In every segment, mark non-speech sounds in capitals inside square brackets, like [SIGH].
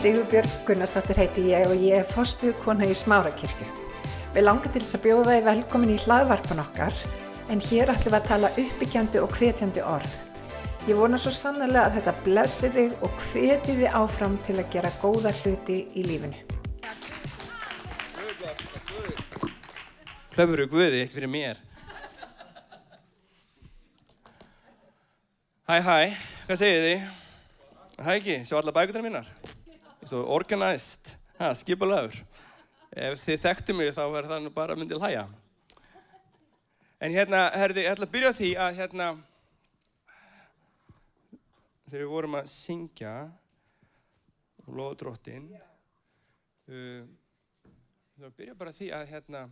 Sigurbjörg Gunnarsdóttir heiti ég og ég er fostuðkona í Smárakirkju. Við langar til þess að bjóða þið velkomin í hlaðvarpan okkar en hér ætlum við að tala uppbyggjandi og hvetjandi orð. Ég vona svo sannlega að þetta blessi þig og hveti þið áfram til að gera góða hluti í lífinu. Hlöfur og Guði fyrir mér. Hæ, hæ, hvað segir þið? Hæ ekki, sjá alla bækundar mínar? Svo organized, ha, skipalagur. Ef þið þekktu mig þá verður það nú bara myndið hlæja. En hérna, herði, ég ætla að byrja á því að hérna, þegar við vorum að syngja og loða dróttin, uh, við ætlum að byrja bara því að hérna,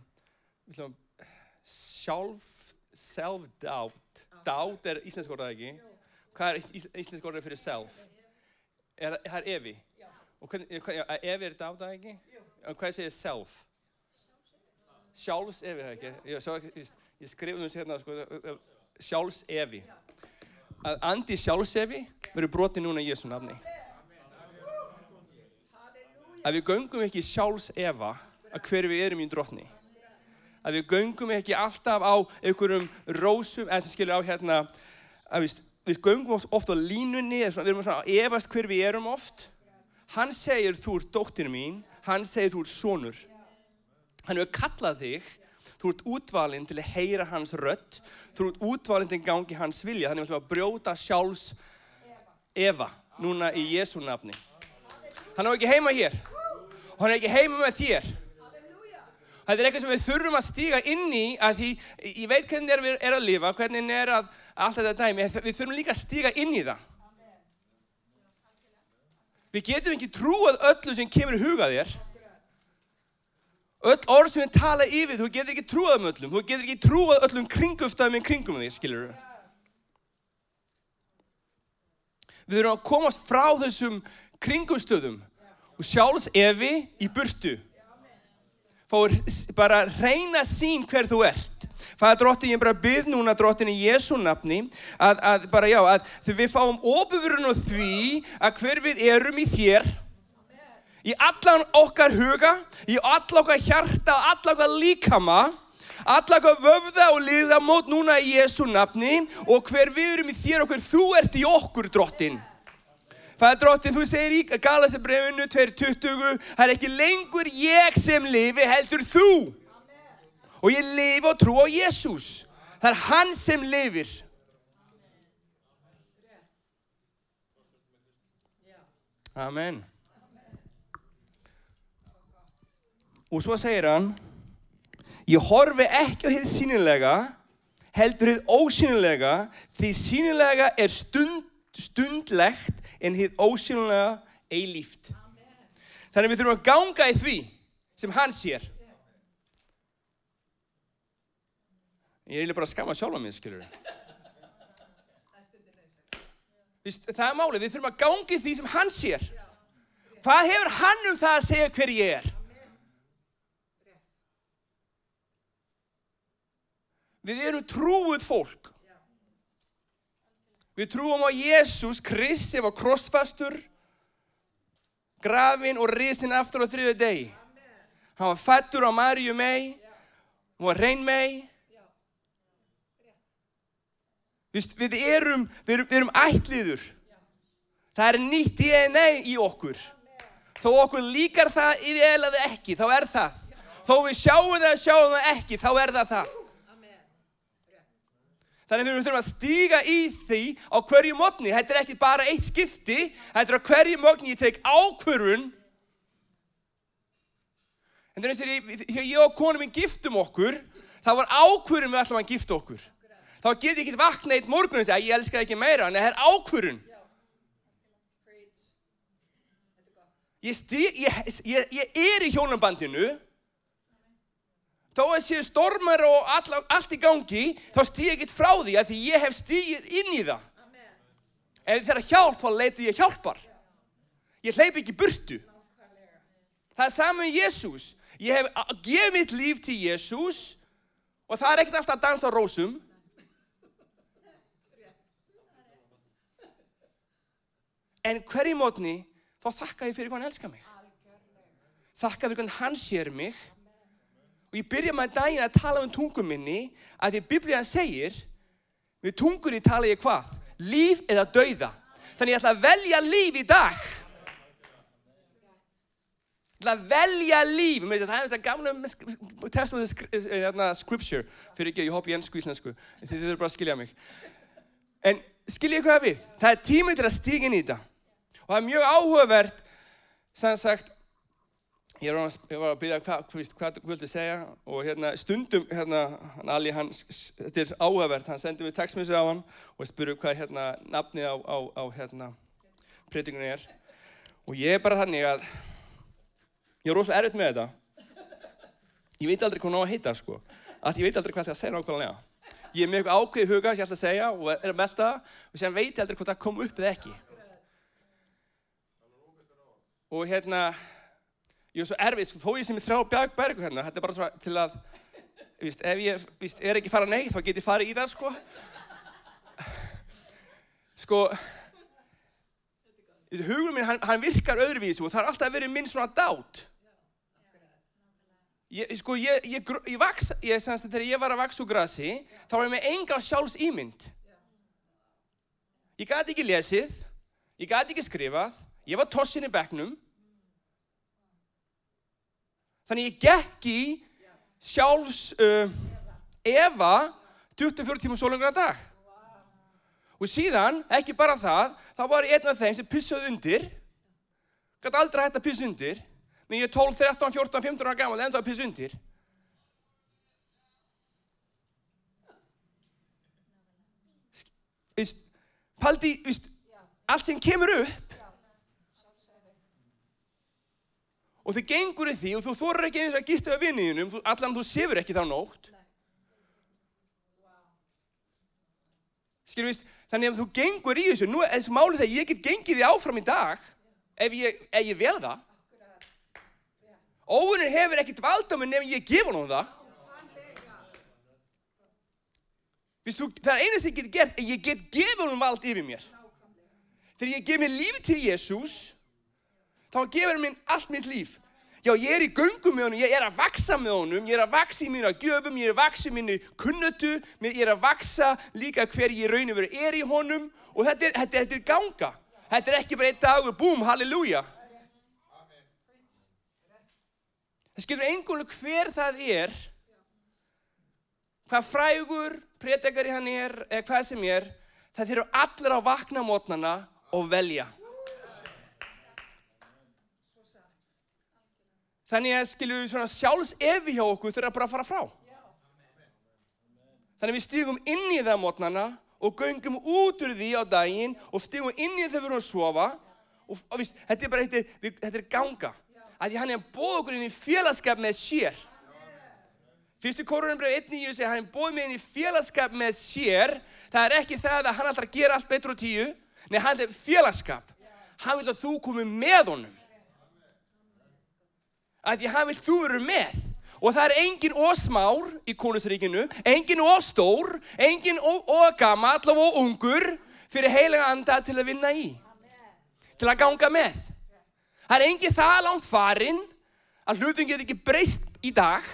við ætlum að sjálf, self-doubt, doubt er íslensk orðað ekki? Hvað er ís, íslensk orðað fyrir self? Er, það er evi? Og hvernig, já, evi er doubt það ekki? Og hvað segir self? Sjálfs evi það ekki? Ég, skrifði um þessu hérna, sko, sjálfs evi. Að andi sjálfs evi verður brotið núna í Jésu nafni. Að við göngum ekki sjálfs eva að hver við erum í drotni að við göngum ekki alltaf á einhverjum rósum, eða sem skilur á hérna, að við, við göngum oft, oft á línunni, svona, við erum svona að efast hver við erum oft. Hann segir þú ert dóttir mín, hann segir þú ert sonur. Hann hefur kallað þig, þú ert útvalinn til að heyra hans rött, þú ert útvalinn til að gangi hans vilja, þannig að við ætlum að brjóta sjálfs Eva, núna í Jésu nafni. Hann á ekki heima hér, og hann er ekki heima með þér. Þetta er eitthvað sem við þurfum að stíga inn í að því, ég veit hvernig er við er að lifa, hvernig er að allt þetta dæmi, við þurfum líka að stíga inn í það. Við getum ekki trúað öllu sem kemur í huga þér. Öll orð sem við tala yfir, þú getur ekki trúað um öllum, þú getur ekki trúað öllum kringumstæðum en kringum þig, skilur þú? Við þurfum að komast frá þessum kringumstöðum og sjálfs evi í burtu fáur bara reyna sín hver þú ert. Það er drottin, ég bara byrð núna drottin í Jésu nafni að, að bara já, að við fáum ofurinn á því að hver við erum í þér í allan okkar huga, í allan okkar hjarta, allan okkar líkama allan okkar vöfða og liða mót núna í Jésu nafni og hver við erum í þér og hver þú ert í okkur drottin Það er drottin, þú segir í Galatabrefinu 2.20, það er ekki lengur ég sem lifi, heldur þú. Og ég lifi og trú á Jésús. Það er hann sem lifir. Amen. Og svo segir hann, ég horfi ekki á þið sínilega, heldur þið ósínilega, því sínilega er stund, stundlegt en hitt ósynlega eilíft. Þannig við þurfum að ganga í því sem hann sér. Ég er eiginlega bara að skama sjálfa mig, skilur. Það er málið, við þurfum að ganga í því sem hann sér. Hvað hefur hann um það að segja hver ég er? Við erum trúið fólk. Við trúum á Jésús, Kristi var krossfastur, grafin og risin aftur á þriðu degi. Hann var fættur á Marju mei, hann var reyn mei. Við, við, erum, við, erum, við erum ætliður. Það er nýtt DNA í okkur. Þó okkur líkar það eða ekki, þá er það. Þó við sjáum það sjáum það ekki, þá er það það. Þannig að við þurfum að stíga í því á hverju mótni. Þetta er ekki bara eitt skipti, þetta er á hverju mótni ég tek ákvörun. En það er eins og þegar ég og konum minn giftum okkur, þá var ákvörun við alltaf að gifta okkur. Þá get ég ekki vakna eitt morgun og segja, ég elska það ekki meira, en það er ákvörun. Ég, stíg, ég, ég, ég er í hjónabandinu, þó að séu stormar og all, allt í gangi, þá stýð ég ekkert frá því að því ég hef stíðið inn í það. Amen. Ef þið er að hjálp, þá leiti ég hjálpar. Ég hleyp ekki burtu. Það er saman með Jésús. Ég hef gefið mitt líf til Jésús og það er ekkert alltaf að dansa á rósum. En hverju mótni þá þakka ég fyrir hvað hann elskar mig. Þakka fyrir hvað hann sér mig. Og ég byrja með daginn að tala um tungum minni að því Biblíðan segir, við tungunni tala ég hvað? Líf eða dauða. Þannig ég ætla að velja líf í dag. Ég ætla að velja líf. Mér veit að það er þess að gamla testament hérna, scripture. Fyrir ekki að ég hopp í ennsku íslensku. Þið þurfum bara að skilja mig. En skilja ég hvað við? Það er tímið til að stíka inn í þetta. Og það er mjög áhugavert, sem sagt, ég var að, byrja hvað, þú vildi segja og hérna stundum, hérna, Ali, hann, þetta er áhugavert, hann sendi mér textmessu á hann og ég spurði hvað hérna nafnið á, á, á hérna preytingunni er. Og ég er bara þannig að, ég er rosalega erfitt með þetta. Ég veit aldrei hvað ná að heita, sko. Að ég veit aldrei hvað það segir nákvæmlega ég er með eitthvað ákveðið huga sem ég ætla að segja og er að melda það og sem veit ég aldrei hvort það kom upp eða ekki. Og hérna ég er svo erfið, þó ég sem er þrjá bjagbergu hérna, þetta er bara svona til að víst, ef ég víst, er ekki farað neitt þá get ég farið í það sko. Sko hugur minn, hann, hann virkar öðruvísu og það er alltaf verið minn svona dát Ég, sko, ég, ég, ég vaks, ég semst að þegar ég var að vaks úr grassi, þá var ég með enga sjálfs ímynd. Ég gæti ekki lesið, ég gæti ekki skrifað, ég var tossin í begnum. Þannig ég gekk í sjálfs uh, Eva 24 tíma sólungra dag. Og síðan, ekki bara það, þá var ég einn af þeim sem pissaði undir, gæti aldrei hægt að pissa undir, Men ég er 12, 13, 14, 15 ára gammal er piss undir. Vist, paldi, allt sem kemur upp og þið gengur í því og þú þorur ekki eins að gista við vinniðinum, allan þú sefur ekki þá nótt. Skilur, vist, þannig að þú gengur í þessu, nú er þessu málið þegar ég get gengið því áfram í dag ef ég, ef ég vel það. Óvinnur hefur ekkert vald á mig nefn ég gefa hún það. Vistu, það er eina sem ég get gert, ég get gefa hún vald yfir mér. Þegar ég gef mér lífi til Jésús, þá gefur hann minn allt mitt líf. Já, ég er í göngum með honum, ég er að vaksa með honum, ég er að vaksa í mínu gjöfum, ég er að vaksa í mínu kunnötu, ég er að vaksa líka hver ég raun og verið er í honum og þetta er, þetta er, þetta er ganga. Þetta er ekki bara einn dag og búm, halleluja. Það skilur einhvern hver það er, hvað frægur, prétekari hann er, eða hvað sem er, það þurfa allir á vakna mótnana og velja. Þannig að skilur við svona sjálfs evi hjá okkur þurfa bara að fara frá. Þannig að við stígum inn í það mótnana og göngum út úr því á daginn og stígum inn í það þegar við erum að sofa og, og víst, þetta er bara, þetta er, þetta er ganga að hann að bóða okkur inn í félagskap með sér. Fyrstu korunarbröð 1.9 segir hann er bóð með inn í félagskap með sér. Það er ekki það að hann að gera allt betur á tíu. Nei, hann er félagskap. Hann vil að þú komi með honum. Að því hann vil þú eru með. Og það er engin ósmár í konusríkinu, engin óstór, engin ógamall og ungur fyrir heilega anda til að vinna í. Til að ganga með. Það er enginn það langt farinn að hlutin getur ekki breyst í dag.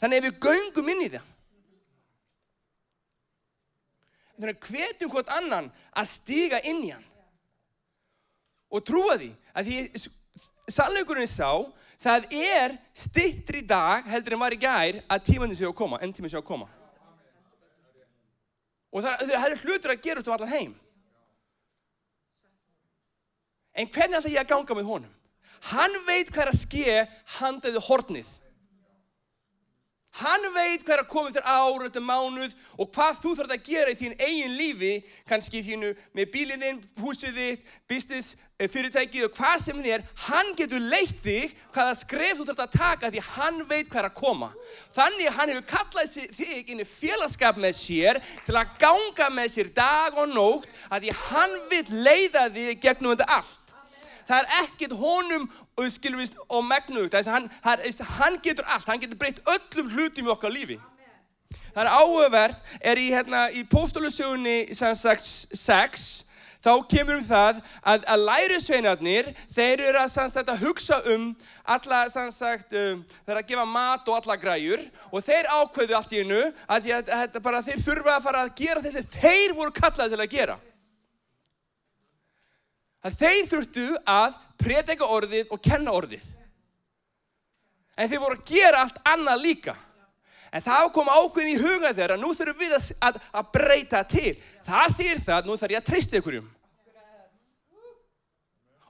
Þannig ef við göngum inn í það. Þannig að hvetjum hvort annan að stiga inn í hann. Og trúa því að því sannleikurinn sá það er stittri dag heldur en var í gær að tímandi séu að koma, enn tímandi séu að koma. Og það, það er hlutur að gerast um allan heim. En hvernig ætla ég að ganga með honum? Hann veit hvað er að ske handaði hornið. Hann veit hvað er að koma þér ár, þetta mánuð og hvað þú þarf að gera í þín eigin lífi, kannski þínu með bílinn þinn, húsið þitt, business, eh, fyrirtækið og hvað sem þið er. Hann getur leitt þig hvaða skref þú þarf að taka því hann veit hvað er að koma. Þannig hann hefur kallað þig inn í félagskap með sér til að ganga með sér dag og nótt að því hann vil leiða þig gegnum þetta allt það er ekkert honum við og megnugt hann, hann getur allt, hann getur breytt öllum hlutum í okkar lífi. Það er áhugavert er í, hérna, í póstólusögunni 6 þá kemur um það að, að lærisveinarnir, þeir eru að, sagt, að hugsa um alla, sagt, um, þeir eru að gefa mat og alla græjur og þeir ákveðu allt í hennu að, að, að bara, þeir þurfa að fara að gera þessi þeir voru kallaði til að gera. Að þeir þurftu að predika orðið og kenna orðið. En þeir voru að gera allt annað líka. En það kom ákveðin í huga þeirra, nú þurfum við að, að, að breyta til. Það þýr það, nú þarf ég að treysta ykkurjum.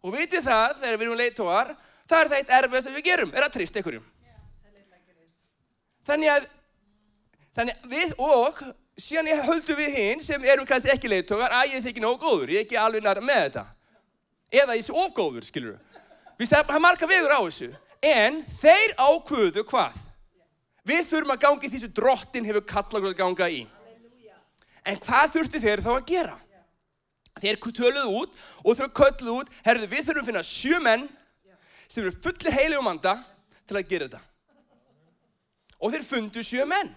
Og vitið það, þegar við erum leitóar, það er það eitt erfiðast að við gerum, er að treysta ykkurjum. Þannig að, þannig að við og, síðan ég höldu við hinn sem erum kannski ekki leitóar, að ég er ekki nógu góður, ég er ekki alveg nær með þetta. Eða ég sé ofgóður, skilur þú. Við það er marga vegur á þessu. En þeir ákvöðu hvað? Við þurfum að ganga í því sem drottin hefur kallað að ganga í. En hvað þurfti þeir þá að gera? Þeir töluðu út og þau kölluðu út, herðu við þurfum að finna sjö menn sem eru fullir heilig um anda til að gera þetta. Og þeir fundu sjö menn.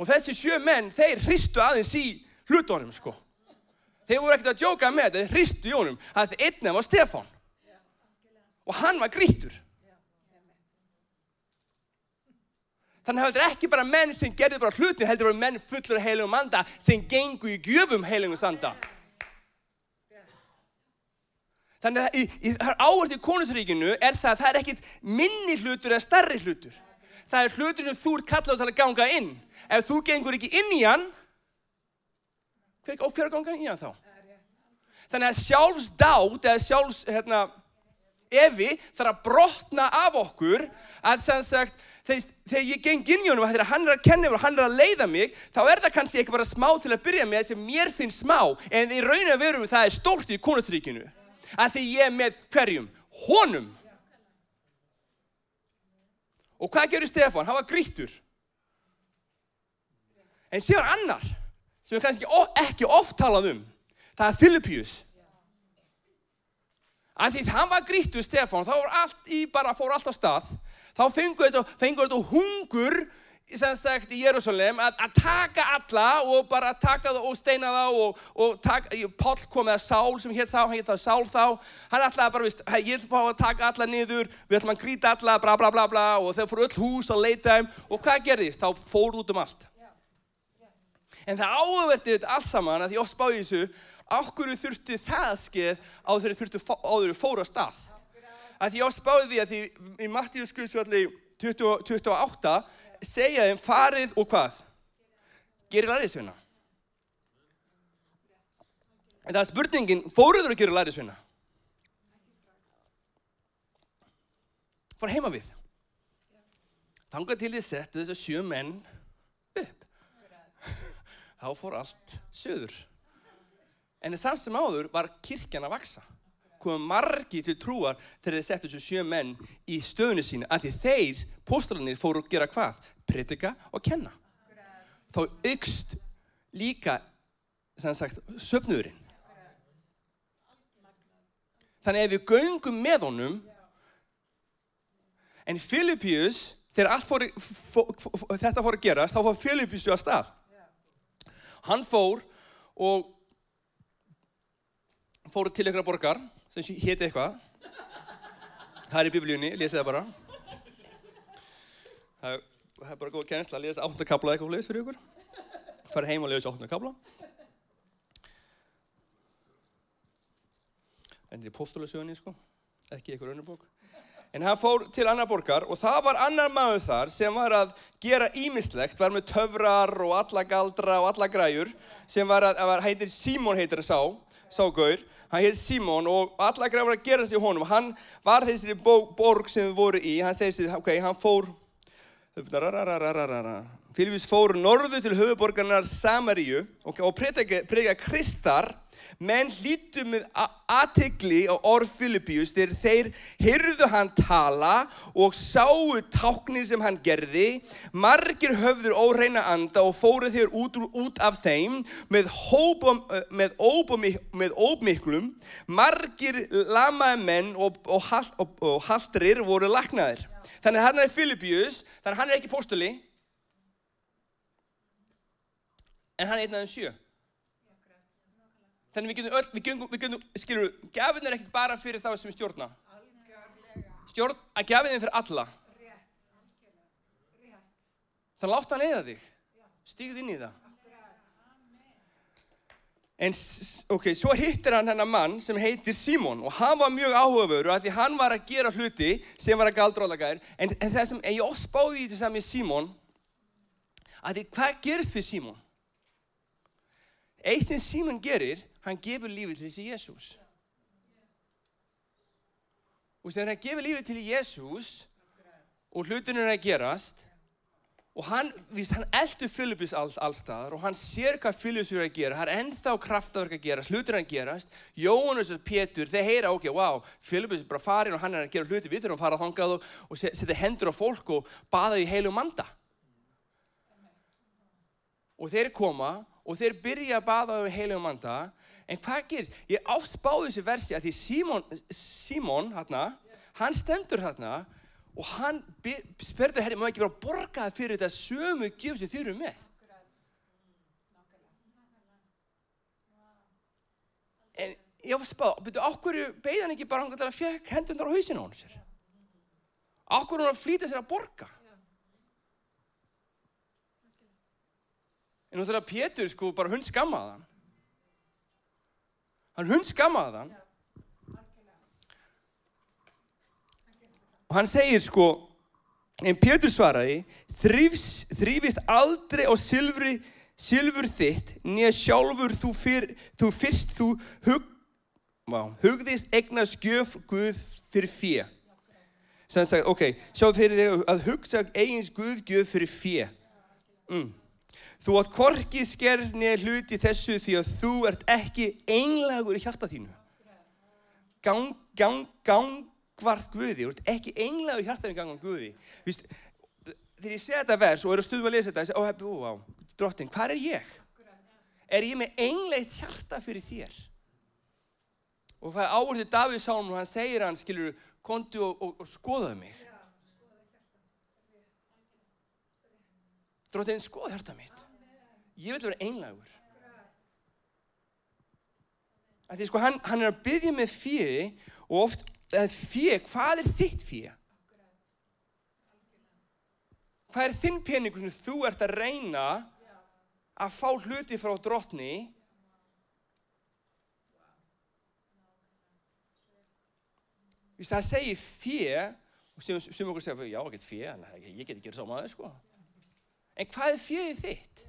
Og þessi sjö menn, þeir hristu aðeins í hlutónum sko. Þeir voru ekkert að djóka með þetta, þeir hristu í honum að það einnum var Stefán. Og hann var grítur. Þannig að þetta ekki bara menn sem gerði bara hlutin, heldur að menn fullur heilugum anda sem gengu í gjöfum heilugum anda. Þannig að í, í, áherslu í konusríkinu er það að það er ekkit minni hlutur eða starri hlutur. Það er hlutur sem þú er kallað til að ganga inn. Ef þú gengur ekki inn í hann, hver er inn í hann þá? Þannig að sjálfsdátt eða sjálfs, hérna, evi þarf að brotna af okkur að sem sagt þegar ég geng inn í honum og hann er að kenna mér og hann er að leiða mig þá er það kannski ekki bara smá til að byrja með sem mér finnst smá en í rauninu verum það er stórt í konustríkinu að því ég er með hverjum honum og hvað gerur Stefan? hann var grítur en sér annar sem við kannski ekki oft talað um það er Filipius að því það var grítur Stefan þá var allt í bara fór allt á stað. Þá fengur þetta, fengur þetta hungur sem sagt í Jérúsalem að, að taka alla og bara taka það og steina það og, og taka, Páll kom með Sál sem hétt þá, hann hétt það Sál þá. Hann ætlaði bara, vist, ég fá að taka alla niður við ætlum að grýta alla, bla bla bla bla og þau fór öll hús að leita þeim. Og hvað gerðist? Þá fór út um allt en það áverði þetta alls saman að því oft spáði þessu okkur þurftu það skeið á þeirri þurftu áður fóru á stað að ég á spáði því að því í Mattíu skuðsvalli 28 segja þeim farið og hvað? Gerir lærisvinna. En það er spurningin, fóruður að gera lærisvinna? Fór heima við. Tanga til því settu þess að sjö menn. Þá fór allt söður. En samt sem áður var kirkjan að vaksa komum margi til trúar þegar þeir settu þessu sjö menn í stöðunni sína að því þeir, póstalarnir, fóru að gera hvað? Pritika og kenna. Þá ykst líka, sem sagt, söfnurinn. Þannig ef við göngum með honum, en Filipius, þegar fór, fó, fó, þetta fór að gerast, þá fór Filipius til að stað. Hann fór og fóru til ykkur borgar sem héti eitthvað. Það er í biblíunni, lesið það bara. Það er, það er bara góð kjensla að lesa áttunarkabla eitthvað fleist fyrir ykkur. Fara heim og lesa áttunarkabla. En það er postulasögunni, sko. Ekki ykkur önnur bók. En hann fór til annar borgar og það var annar maður þar sem var að gera ímislegt, var með töfrar og alla galdra og alla græjur sem var að, að heitir Símón heitir það sá, sá gaur. Hann heit Simón og alla græfur að gerast í honum. Hann var þessi borg sem við vorum í. Hann, þessi, ok, hann fór Filippus fór norðu til höfuborgarnar Samaríu og, og predika Kristar. Menn hlítu með aðtegli á orð Filippíus þegar þeir hyrðu hann tala og sáu táknin sem hann gerði. Margir höfður óreina anda og fóruð þeir út, út af þeim með, hópum, með, óbum, með óbmiklum margir lamaði menn og, og, og, haldrir voru laknaðir þannig hann er Filippíus þannig hann er ekki postuli en hann er einn af þeim sjö Þannig við getum öll, við getum, við getum skilur, gafin er ekkert bara fyrir þá sem stjórna. Stjórn, að gafin er fyrir alla. Þannig látt hann eða þig. Stígð inn í það. En ok, svo hittir hann hennar mann sem heitir Simon og hann var mjög áhugaveru af því hann var að gera hluti sem var að galdróðlagaðir. En, en það sem, en ég oft spáði í þetta saman með Simon, að því hvað gerist fyrir Simon? Eitt sem Simon gerir, hann gefur lífið til þessi Jésús. Og þegar hann gefur lífið til Jésús og hlutin er að gerast og hann, víst, hann eldur Filipus all, allstaðar og hann sér hvað Filipus er að gera, hann er ennþá kraftaverk að gera, hlutir að gerast, Jóhannes og Pétur, þeir heyra, ok, wow, Filipus er bara farin og hann er að gera hluti, við þurfum að fara þangað og, og setja hendur á fólk og baða í heilu manda. Og þeir koma og þeir byrja að baða í heilu manda, en hvað gerist? Ég áspáði þessi versi að því Símon, Símon, hérna, hann stendur hérna og hann spurður herri, má ekki bara borga það fyrir þetta sömu gjöf sem þið eru með? En ég var spáð betur, okkur beigði hann ekki bara hann að fekk hendundar á hausinu á hann sér? Okkur hann að flýta sér að borga en nú þegar Pétur sko bara hund skammaði hann hann hund skammaði hann Og hann segir sko, en Pétur svaraði, þrýfist aldrei á silfri, silfur þitt, nýja sjálfur þú, fyr, þú fyrst þú hug, vá, hugðist egna skjöf Guð fyrir fjö. Sem sagt, ok, sjá fyrir þig að hugsa eigins Guð gjöf fyrir fjö. Mm. Þú átt korki skerð nýja hluti þessu því að þú ert ekki einlagur í hjarta þínu. Gang, gang, gang hvart Guði, þú ert ekki hjartan í gangan Guði. Vist, þegar ég segja þetta vers og eru stundum að lesa þetta, ég segja, ó, ó, ó, drottin, hvað er ég? Er ég með engleitt hjarta fyrir þér? Og það áherslu Davíð Sálm og hann segir hann, skilur, kontu og, og, og skoðaðu mig. Drottin, skoða hjarta mitt. Ég vil vera englagur. Því sko, hann, hann er að byggja með fjöði og oft fjö, hvað er þitt fjö? Hvað er þinn peningur sem þú ert að reyna að fá hluti frá drottni? Vist, það segir fjö og sem, okkur segja, já, ekkert fjö, ég get ekki gera svo maður, sko. En hvað er fjöðið þitt?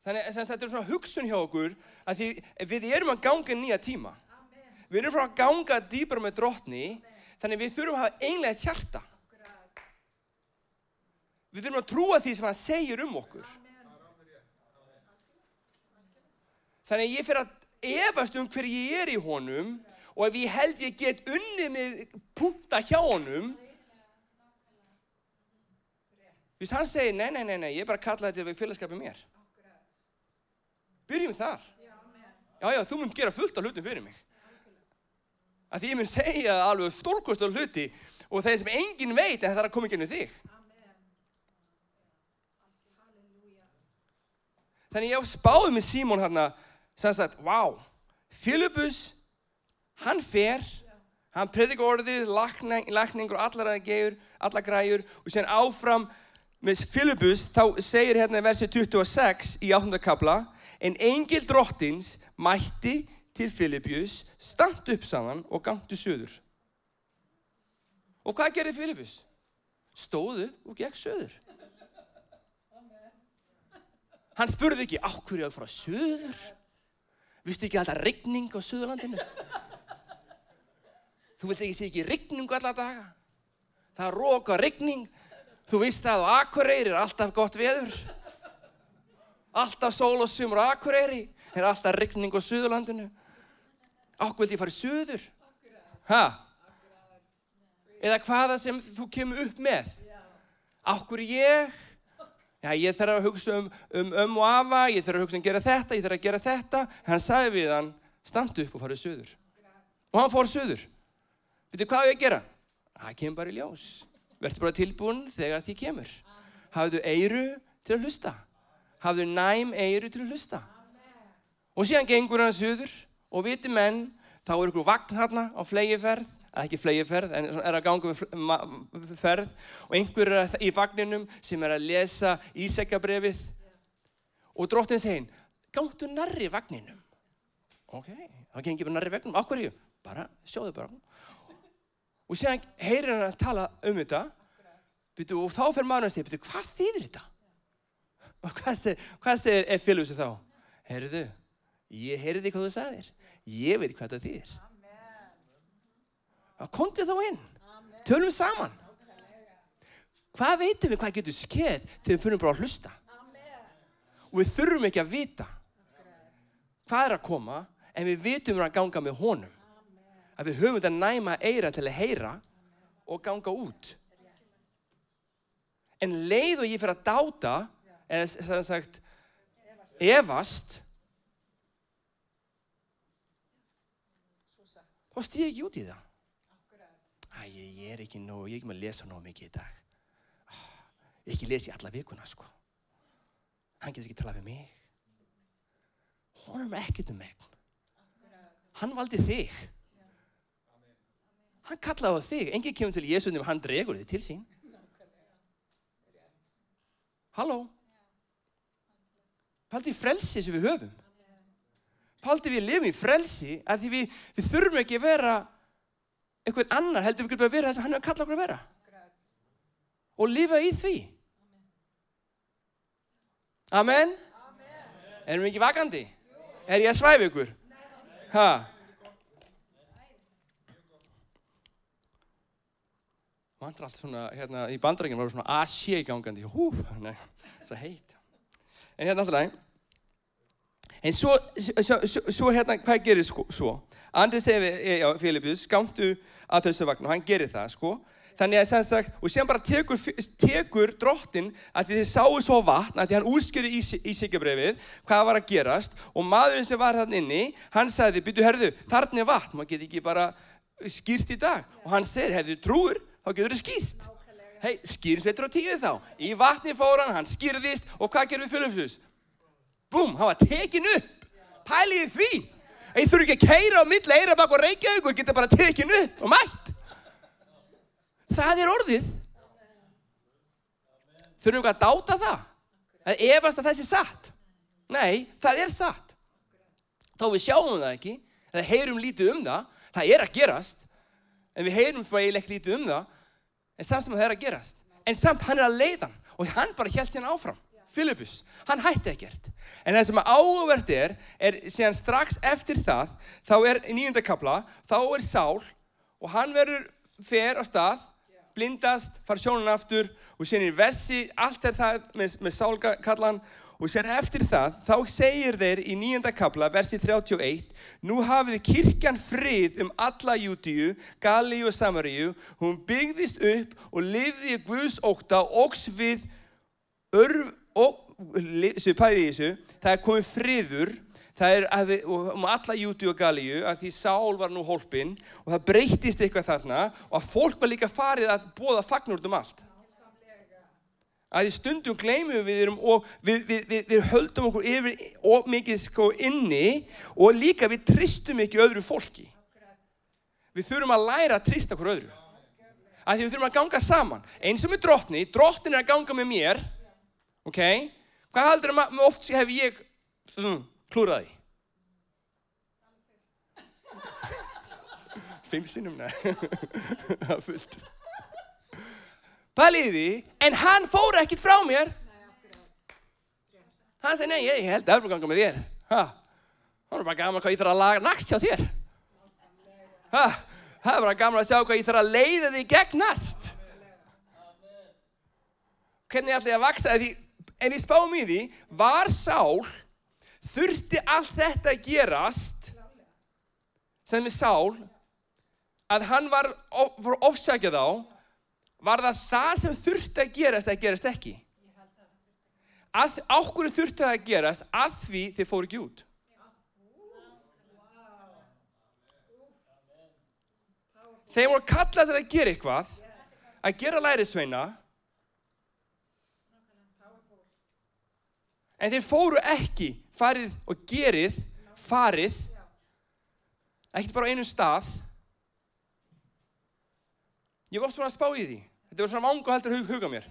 Þannig að þetta er svona hugsun hjá okkur að því við erum að ganga nýja tíma. Amen. Við erum frá að ganga dýpar með drottni, Amen. þannig við þurfum að hafa einlega eitt hjarta. Akkurat. Við þurfum að trúa því sem hann segir um okkur. Amen. Þannig ég fyrir að efast um hver ég er í honum og ef ég held ég get unni með punta hjá honum, Vist hann segir, nei, nei, nei, nei, ég er bara að kalla þetta við félagskapið mér. Byrjum þar. Já, já, þú mun gera fullt af hlutum fyrir mig. Að því ég mun segja alveg stórkost af hluti og þeir sem engin veit en það er að koma ekki ennum þig. Þannig ég spáði með Símón hérna sem sagt, wow, Filipus, hann fer, hann predikar orðið, lakning, lakningur, allar gegur, allar græjur og sér áfram með Filipus, þá segir hérna í versi 26 í 8. kapla, en engil drottins mætti til Filipius, stand upp saman og gangtu söður. Og hvað gerði Filipus? Stóðu og gekk söður. Hann spurði ekki, áhverju að fara söður? Vistu ekki alltaf regning á söðurlandinu? Þú vilt ekki sé ekki regningu alla daga? Það er rók og regning. Þú veist að á Akureyri er alltaf gott veður. Alltaf sól og sumur á Akureyri. Er alltaf regning á Suðurlandinu. Akkur vildi ég fara í Suður? Hæ? Eða hvaða sem þú kemur upp með? Akkur ég? Já, ég þarf að hugsa um um, um og afa, ég þarf að hugsa um að gera þetta, ég þarf að gera þetta. Hann sagði við hann, standu upp og farið Suður. Og hann fór Suður. Veitu hvað er ég að gera? Það kemur bara í ljós. Verður bara tilbúin þegar því kemur. Hafðu eiru til að hlusta. Hafðu næm eiru til að hlusta. Og síðan gengur hann söður og viti menn, þá er ykkur vagn þarna á flegiferð, ekki flegiferð, en er að ganga við ferð og einhver er í vagninum sem er að lesa ísekabrefið og dróttinn segir, gangtu nærri vagninum. Ok, þá gengir við nærri vagninum, okkur ég, bara, sjóðu bara. Og síðan heyrir hann að tala um þetta byrju, og þá fer maður að segja, hvað þýðir þetta? Og hvað segir, hvað segir F-félugsi þá? Heyrðu, ég heyrði hvað þú sagðir. Ég veit hvað þetta þýðir. Og komdu þá inn. Tölum saman. Hvað veitum við hvað getur skeið þegar við fyrir bara að hlusta? Og við þurfum ekki að vita hvað er að koma en við vitum að ganga með honum að við höfum þetta næma eira til að heyra og ganga út. En leið og ég fyrir að dáta, eða sem sagt, evast, þá stýð ég ekki út í það. Æ, ég er ekki nóg, ég er ekki með að lesa nóg mikið í dag. Ég er ekki í alla vikuna, sko. Hann getur ekki að tala við mig. Hún er ekkert um megn. Hann valdi þig. Hann kallaði á þig. Engin kemur til Jésu nefnum hann dregur þig til sín. Halló? Paldi frelsi sem við höfum. Paldi við lifum í frelsi að því við, við þurfum ekki að vera einhvern annar heldur við ekki að vera þess að hann er að kalla okkur að vera. Og lifa í því. Amen? Erum við ekki vakandi? Er ég að svæfi ykkur? Hæ? vantar allt svona, hérna, í bandrækjum var svona A-sé gangandi, hú, nei, það er heit. En hérna alltaf, en svo, svo, svo, svo hérna, hvað gerir sko, svo? Andrið segir já, Filippus, skamtu að þessu vagn og hann gerir það, sko. Þannig að sem sagt, og sem bara tekur, tekur drottin að þið sáu svo vatn, að því hann úrskjöru í, í sigjabrefið, hvað var að gerast og maðurinn sem var hann inni, hann sagði, byrju, herðu, þarna er vatn, maður get ekki bara skýrst í dag. Og hann segir, herðu, trúur, þá getur það skýrst. Hei, skýrsveitur á tíu þá. Í vatni fór hann, hann skýrðist og hvað gerum við Filipsus? Búm, hann var tekin upp. Pæliði því. Ég þurfi ekki að keira á milla eira bak og reykja ykkur, geta bara tekin upp og mætt. Það er orðið. Þurfum við að dáta það? Að efast að þessi satt? Nei, það er satt. Þá við sjáum það ekki, eða heyrum lítið um það, það er að gerast, en við heyrum bara eiginlega ekki lítið um það en samt sem það er að gerast. En samt hann er að leiðan og hann bara held hérna áfram. Filippus, hann hætti ekkert. En það sem áhugavert er er síðan strax eftir það þá er í nýjundakabla, þá er Sál og hann verður fer á stað, blindast far sjónun aftur og síðan í versi allt er það með, með Sálkallan Og sér eftir það, þá segir þeir í nýjenda kapla, versi 31, nú hafið kirkjan frið um alla Jútíu, Galíu og Samaríu, hún byggðist upp og lifði Guðs ókta og svið örf, og, sem pæði í þessu, það er komið friður, það er við, um alla Jútíu og Galíu, að því Sál var nú hólpinn og það breytist eitthvað þarna og að fólk var líka farið að bóða fagnur um allt að í stundum gleymum við erum og við, við, við, við höldum okkur yfir og mikið sko inni og líka við tristum ekki öðru fólki. Við þurfum að læra að trista okkur öðru. Að því við þurfum að ganga saman. Eins og með drottni, drottin er að ganga með mér ok, hvað heldur að oft hef ég mm, klúraði [LAUGHS] fimm sinnum, neða [LAUGHS] það er fullt Pæliði, en hann fór ekkit frá mér. Hann segi, nei, ég held að það er ganga með þér. Ha, hann er bara gaman hvað ég þarf að laga næst hjá þér. Ha, það er bara gaman að sjá hvað ég þarf að leiða þig gegnast. Hvernig ætla ég að vaksa því, ef ég spáum í því, var sál, þurfti allt þetta að gerast, sem er sál, að hann var, var ofsækjað á, var það það sem þurfti að gerast að gerast ekki ákveður þurfti að gerast að því þið fóru ekki út þeir voru kallað að gera eitthvað að gera lærisveina En þeir fóru ekki, farið og gerið, farið, ekkert bara á einum stað. Ég var oft að spá í því. Þetta var svona vangu heldur hug, huga mér.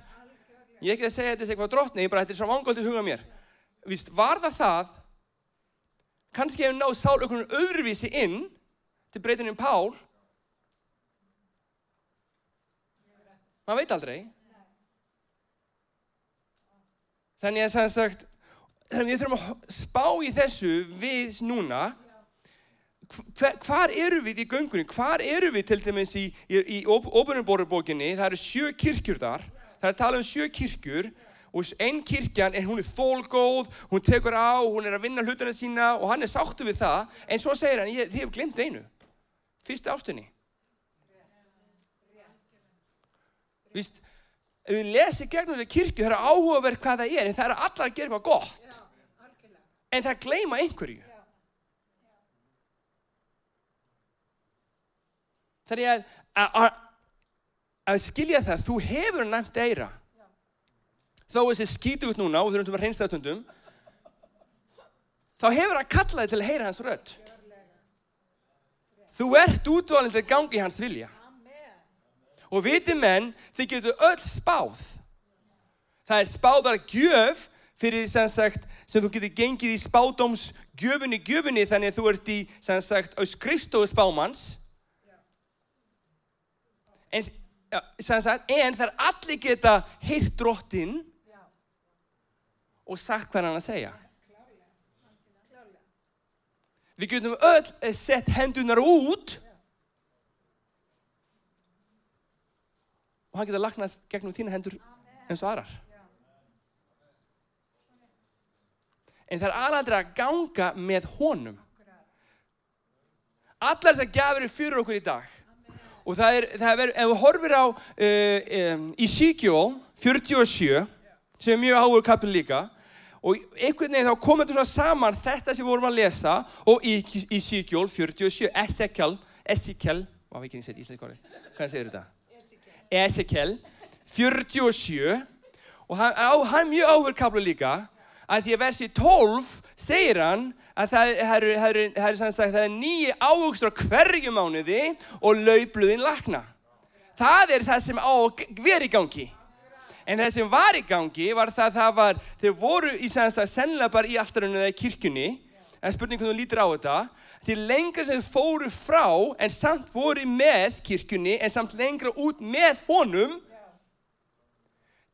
Ég er ekki að segja þetta er eitthvað drottni, ég bara þetta er svona vangu heldur huga mér. Víst, var það það, kannski hefur náð sál okkur öðruvísi inn til breytunum Pál. Man veit aldrei. Þannig að sem sagt, þannig að við þurfum að spá í þessu við núna, hvar, hvar eru við í göngunni, hvar eru við til dæmis í, í, í óbyrjumborubókinni, það eru sjö kirkjur þar, það er að tala um sjö kirkjur og einn kirkjan er hún er þólgóð, hún tekur á, hún er að vinna hlutuna sína og hann er sáttu við það, en svo segir hann, ég, þið hefur glemt einu, fyrstu ástunni. Víst, ef við lesum gegnum þessu kirkju, það er áhugaverð hvað það er, en það er allar að gera eitthvað gott. En það gleyma einhverju. Þannig að, að, að, skilja það, þú hefur næmt eira. Þó þessi skítu út núna og þurfum að reynsta stundum, þá hefur að kalla þig til að heyra hans rödd. Þú ert útvalinn til gangi hans vilja. Og viti menn, þið getur öll spáð. Það er spáðar gjöf fyrir sem sagt, sem þú getur gengið í spádóms gjöfunni þannig að þú ert í sem sagt á skrifstofu spámanns. En, sagt, en þar allir geta heyrt drottin og sagt hvað hann að segja. Við getum öll sett hendunar út og hann geta lagnað gegnum þína hendur eins og aðrar. En það er aðaldri að ganga með honum. Allar þess að gafur er fyrir okkur í dag. Og það er, það er ef við horfir á uh, um, Ezekiel 47, sem er mjög áhugur kapil líka, og einhvern veginn þá komum þetta saman þetta sem við vorum að lesa og í Ezekiel 47, Ezekiel, Ezekiel, hvað segir þetta? Ezekiel 47 og hann er mjög áhverkabla líka að því að versi 12 segir hann að það er, er, er, er nýji áhugstur á hverju mánuði og laupluðin lakna. Það er það sem á í gangi. En það sem var í gangi var það að það var, þeir voru í sennilega bara í alltarunum eða í kirkjunni, en spurning hvernig þú lítir á þetta, til lengra sem þau fóru frá en samt voru með kirkjunni en samt lengra út með honum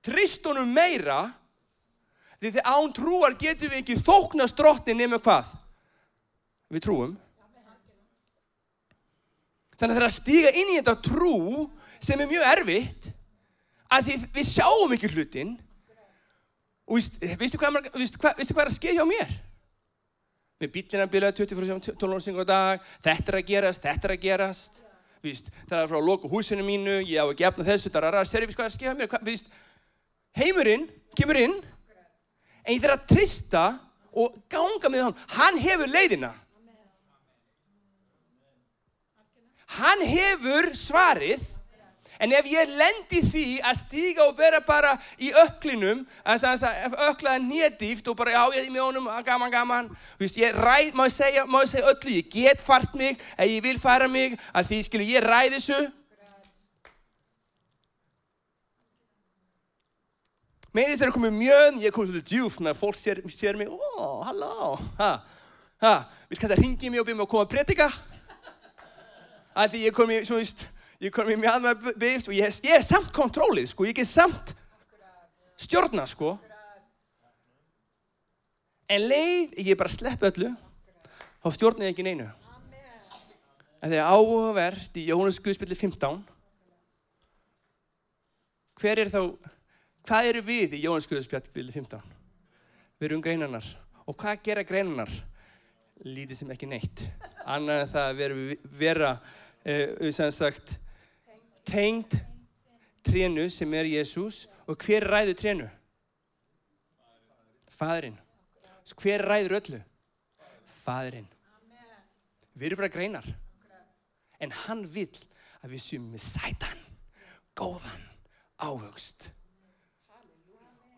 trist honum meira því þegar án trúar getum við ekki þóknast drottin nema hvað? Við trúum. Þannig að það er að stíga inn í þetta trú sem er mjög erfitt að því við sjáum ekki hlutin og vistu hvað, hvað, hvað er að skeið hjá mér? Með bílina bílaði 24-12 singur á dag. Þetta er að gerast, þetta er að gerast. Víst, það er frá að loka húsinu mínu ég á að gefna þessu, það er að ræða servis hvað er að skilja mér, víst, heimurinn kemur inn en ég þarf að trista og ganga með hann hann hefur leiðina. Hann hefur svarið. En ef ég lendi því að stíga og vera bara í öklinum, að öklaða nédýft og bara já ég er með honum, gaman, gaman, Vist, ég ræð, má ég segja, segja öllu, ég get fart mig, að ég vil fara mig, að því skilur ég ræð þessu. Meirist þegar komið mjög, ég kom svolítið djúft með að fólk sér, sér mig, ó, halló, ha, ha, vil kannski að ringi mig og byrja mig að koma að predika? Að því ég kom í, svo víst, ég kom í mjög aðmæð byggt og ég, ég er samt kontrólið sko, ég er samt stjórna sko en leið ég bara slepp öllu þá stjórna ég ekki neinu en þegar áhugavert í Jónas Guðspilli 15 hver er þá hvað eru við í Jónas Guðspilli 15 við erum greinarnar og hvað gera greinarnar lítið sem ekki neitt annað en það að vera, uh, sem sagt tengd trénu sem er Jésús og hver ræður trénu? Fadurinn. Hver ræður öllu? Fadurinn. Við erum bara greinar. En hann vil að við séum með sætan, góðan, ávöxt.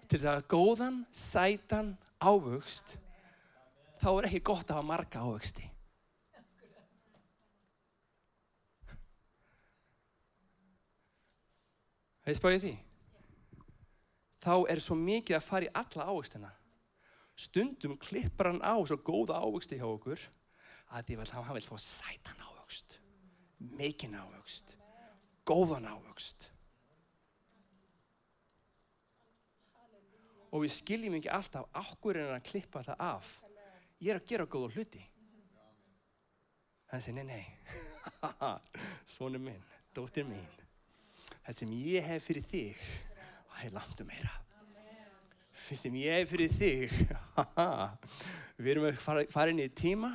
Til það að góðan, sætan, ávöxt, þá er ekki gott að hafa marga ávöxti. Veist báðið því? Þá er svo mikið að fara í alla ávöxtina. Stundum klippar hann á svo góða ávöxti hjá okkur að því að hann vil fá sætan ávöxt, mikinn ávöxt, góðan ávöxt. Og við skiljum ekki alltaf ákveður en að klippa það af. Ég er að gera góða hluti. Hann segir, nei, nei, [LAUGHS] svonu minn, dóttir mín, það sem ég hef fyrir þig, það er langt um meira. Það sem ég hef fyrir þig, [LAUGHS] við erum að fara, fara inn í tíma,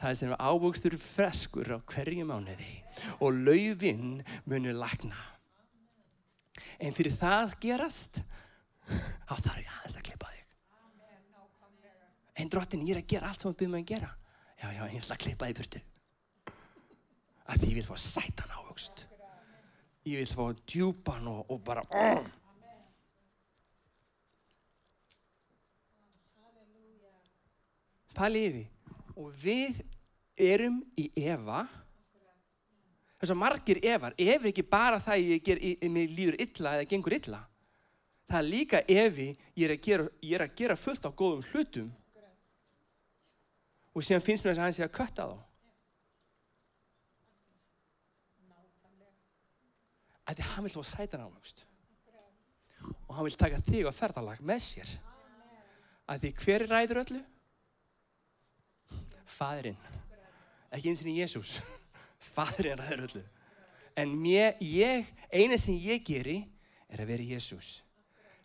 það sem ávöxtur freskur á hverju mánuði og laufinn munir lagna. En fyrir það gerast, þá þarf ég aðeins að klippa þig. En drottin, ég er að gera allt sem þú byrðum að gera. Já, já, ég ætla að klippa þig burtu að því ég vil fá sætan ávöxt ég vil fá djúpan og, og bara oh. pæli í því og við erum í Eva þess að margir Evar ef ekki bara það ég ger, ég, mér líður illa eða gengur illa það er líka Evi ég er að gera, er að gera fullt á góðum hlutum. Og síðan finnst mér þess að hann sé að kötta þá. Að því hann vil þó sæta námöxt og hann vil taka þig á ferðalag með sér. Að því hver er ræður öllu? Fadurinn ekki eins og Jésús [LAUGHS] Fadurinn ræður öllu. En mér, ég, eina sem ég geri er að vera Jésús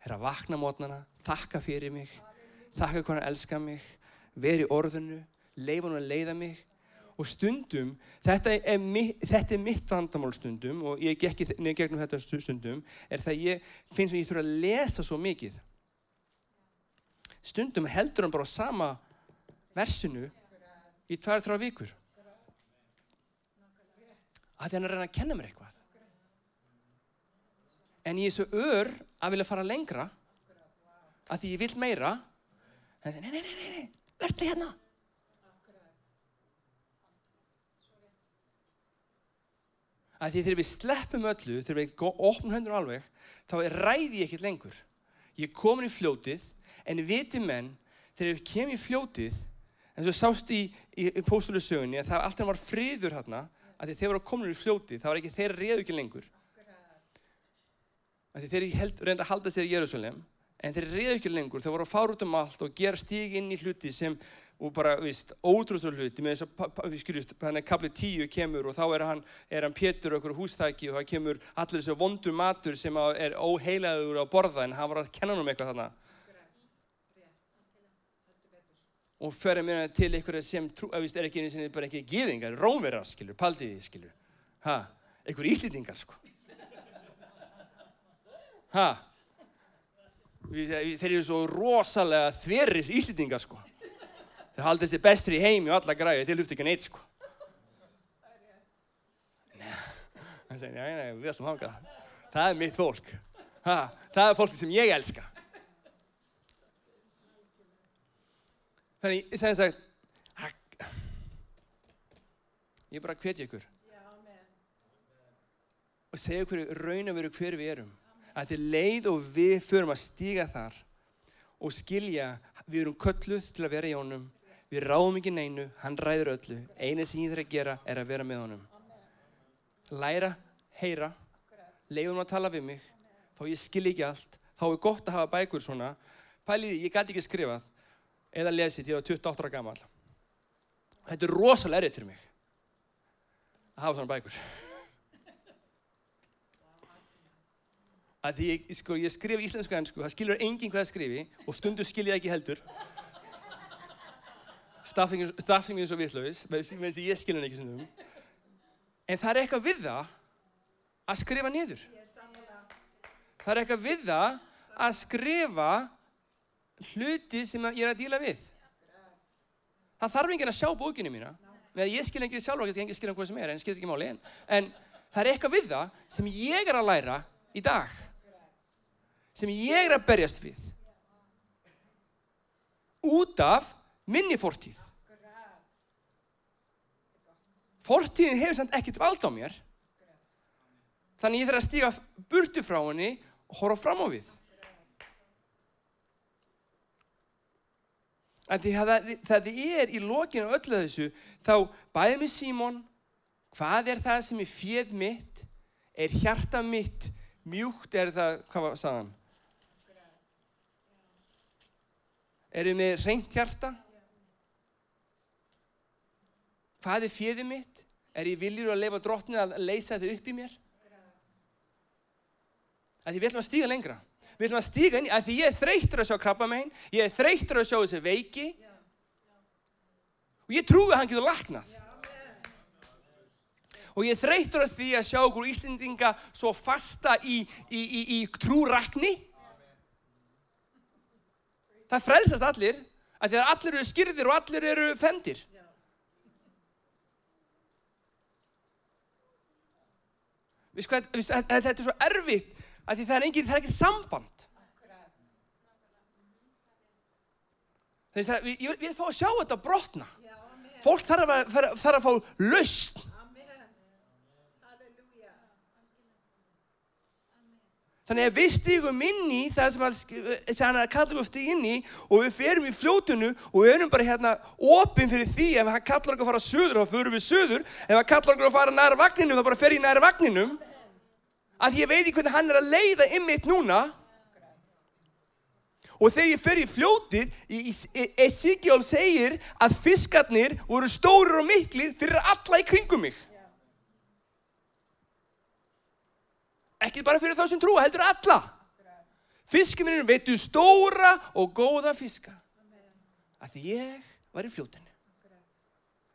er að vakna mótnana, þakka fyrir mig þakka hvernig hann elska mig veri orðinu, leifa hann að leiða mig og stundum, þetta er, þetta er mitt vandamál stundum og ég gekk í gegnum þetta stundum, er það ég finnst að ég þurfa að lesa svo mikið. Stundum heldur hann bara á sama versinu í tvær, þrjá vikur. Að hann er að reyna að kenna mér eitthvað. En ég er svo ör að vilja fara lengra, að því ég vil meira, en það er, nei, nei, nei, nei, verður hérna. að því þegar við sleppum öllu, þegar við opnum höndur alveg, þá ræði ég ekkert lengur. Ég er komin í fljótið, en viti menn, þegar við kemum í fljótið, en þú sást í, í, í póstulusögunni að það alltaf var friður hérna, að því þeir voru komin í fljótið, þá var ekki þeir reyðu ekki lengur. Þeir reynda að halda sér í Jérúsalem, en þeir reyðu ekki lengur, þeir voru að fara út um allt og gera stíg inn í hluti sem og bara, víst, ótrústur hluti. Með þess að, við skiljumst, hann er kaplið tíu kemur og þá er hann, er hann Pétur okkur hústæki og það kemur allir þessu vondur matur sem er óheilaður á borða en hann var að kenna hann um eitthvað þarna. Og fyrir mér til einhverja sem trú, að víst, er ekki eins og bara ekki gíðingar, rómverðar, skiljur, paldiði, skiljur ha, einhver íslýtingar, sko ha? Þeir eru svo rosalega þverris íslýtingar, sko. Þeir haldið sér bestur í heimi og alla græði til hlustu ekki neitt sko. Það segir, já, já, við ætlum að hanga það er mitt fólk. Ha, það er fólki sem ég elska. Þannig, ég segði þess að ég bara hvetja ykkur. Og segja hverju raun og veru hver við erum að til leið og við förum að stíga þar og skilja við erum kölluð til að vera í honum Við ráðum ekki neinu, hann ræður öllu. Einið sem ég þarf að gera er að vera með honum. Læra, heyra, leiðum að tala við mig, þá ég skil ekki allt. Þá er gott að hafa bækur svona. Pæliði, ég gæti ekki skrifað eða lesið ég var 28 ára gammal. Þetta er rosalega errið til mig að hafa svona bækur. Að því ég, sko, ég skrif íslensku ennsku, það skilur enginn hvað það skrifi og stundu skil ég ekki heldur. Staffing er svo vitlaus meðan ég skilur henni ekki svona en það er eitthvað við það að skrifa niður. Það er eitthvað við það að skrifa hluti sem ég er að díla við. Það þarf enginn að sjá bókinu mína. Með að ég skil enginn sjálf og ekki skilja hvað sem er en skilja ekki máli en, en það er eitthvað við það sem ég er að læra í dag sem ég er að berjast við út af minni fortíð. Fortíðin hefur samt ekkert vald á mér. Þannig ég þarf að stíga burtu frá henni og horfa fram á við. Það er í lokinu öllu þessu, þá bæði með Símón, hvað er það sem er fjöð mitt, er hjarta mitt mjúkt, er það, hvað var saðan? Erum við reynt hjarta? Hvað er fjöðið mitt? Er ég viljur að leifa drottin að leysa þetta upp í mér? Því við ætlum að stíga lengra. Við ætlum að stíga inn í, því ég er þreytur að sjá krabba meginn, ég er þreytur að sjá þessi veiki og ég trúi að hann getur laknað. Og ég er þreytur að því að sjá okkur Íslendinga svo fasta í, í, í, trúrækni það frelsast allir að því að allir eru skyrðir og allir eru fendir. Vist hvað, vist, þetta er svo erfitt að því það er engin, það er ekkert samband. Þannig að ég vil fá að sjá þetta brotna. Fólk þarf að, þarf að fá lausn Þannig að við stígum inn í það sem hann er að kalla okkur inn í og við ferum í fljótunu og við erum bara hérna opinn fyrir því ef hann kallar okkur að fara söður þá förum við söður ef hann kallar okkur að fara næra vagninum þá bara fer ég næra vagninum. Að ég veit ekki hvernig hann er að leiða ymmit núna. Og þegar ég fer í fljótið Ezekiel segir að fiskarnir voru stórir og miklir fyrir alla í kringum mig ekki bara fyrir þá sem trúa, heldur alla. Fiskiminnum veitu stóra og góða fiska. Að ég var í fljótinu.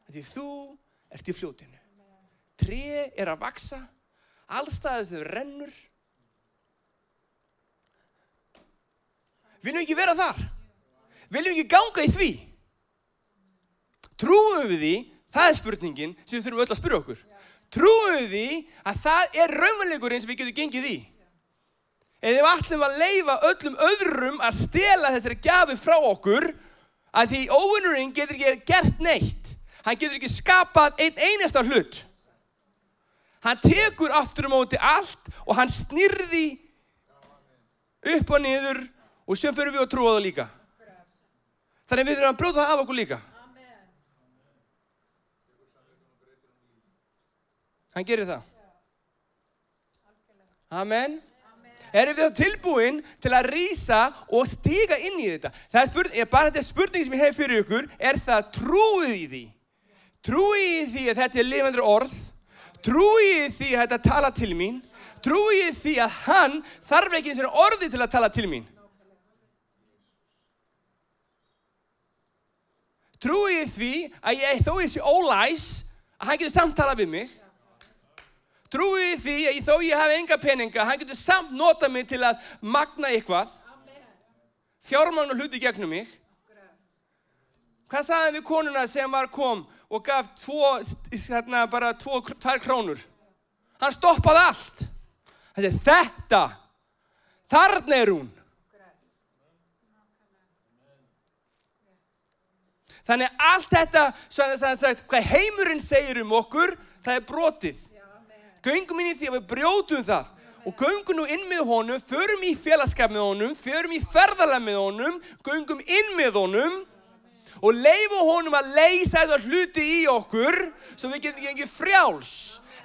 Að þú ert í fljótinu. Tre er að vaksa allstaðis þau rennur. Viljum ekki vera þar? Viljum ekki ganga í því? Trúum við því? Það er spurningin sem við þurfum öll að spyrja okkur trúum því að það er raunveruleikurinn sem við getum gengið í. En ef við ætlum að leifa öllum öðrum að stela þessari gafi frá okkur, að því óvinnurinn getur ekki gert neitt. Hann getur ekki skapað einn einasta hlut. Hann tekur aftur um móti allt og hann snirði upp og niður og sem fyrir við að trúa það líka. Þannig við þurfum að bróta það af okkur líka. Hann gerir það. Amen. Erum við þá tilbúin til að rýsa og stíga inn í þetta? Það er spurning, bara þetta spurning sem ég hef fyrir ykkur, er það trúið í því? Trúið í því að þetta er lifandur orð? Trúið í því að þetta tala til mín? Trúið í því að hann þarf ekki eins og orði til að tala til mín? Trúið í því að ég þó ég sé ólæs að hann getur samtalað við mig? Trúið því að þó ég hafi enga peninga, hann getur samt nota mig til að magna eitthvað. Fjármann og hluti gegnum mig. Hvað sagði við konuna sem var kom og gaf tvo, hérna bara tvo, tvær krónur? Hann stoppaði allt. Hann segi þetta, þarna er hún. Þannig allt þetta, svona að sagt, hvað heimurinn segir um okkur, það er brotið. Göngum inn í því að við brjótum það og göngum nú inn með honum, förum í félagskap með honum, förum í ferðalega með honum, göngum inn með honum og leifum honum að leysa þetta hluti í okkur svo við getum gengið frjáls.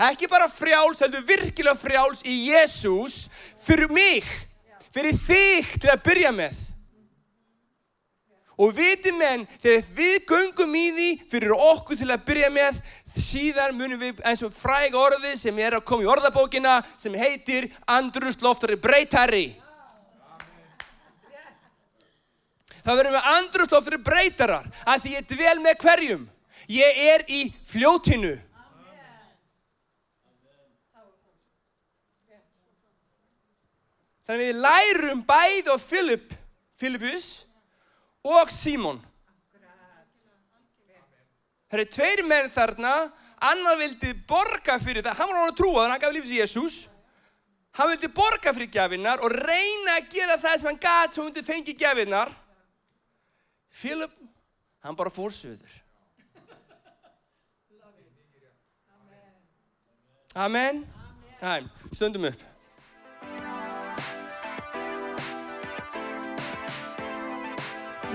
Ekki bara frjáls, heldur virkilega frjáls í Jésús fyrir mig, fyrir þig til að byrja með. Og viti menn, þegar við göngum í því fyrir okkur til að byrja með, síðan munum við eins og fræg orði sem er að koma í orðabókina sem heitir andrusloftari breytari. Það verður með andrusloftari breytarar að því ég dvel með hverjum. Ég er í fljótinu. Þannig við lærum bæð og Filip, Filipus og Símón. Það eru tveir menn þarna, annar vildi borga fyrir það, hann var hann að trúa þannig að hann gaf lífs í Jésús. Hann vildi borga fyrir gafinnar og reyna að gera það sem hann gæti svo hundi fengi gafinnar. Philip, hann bara fór söður. Amen. Amen. Stöndum upp.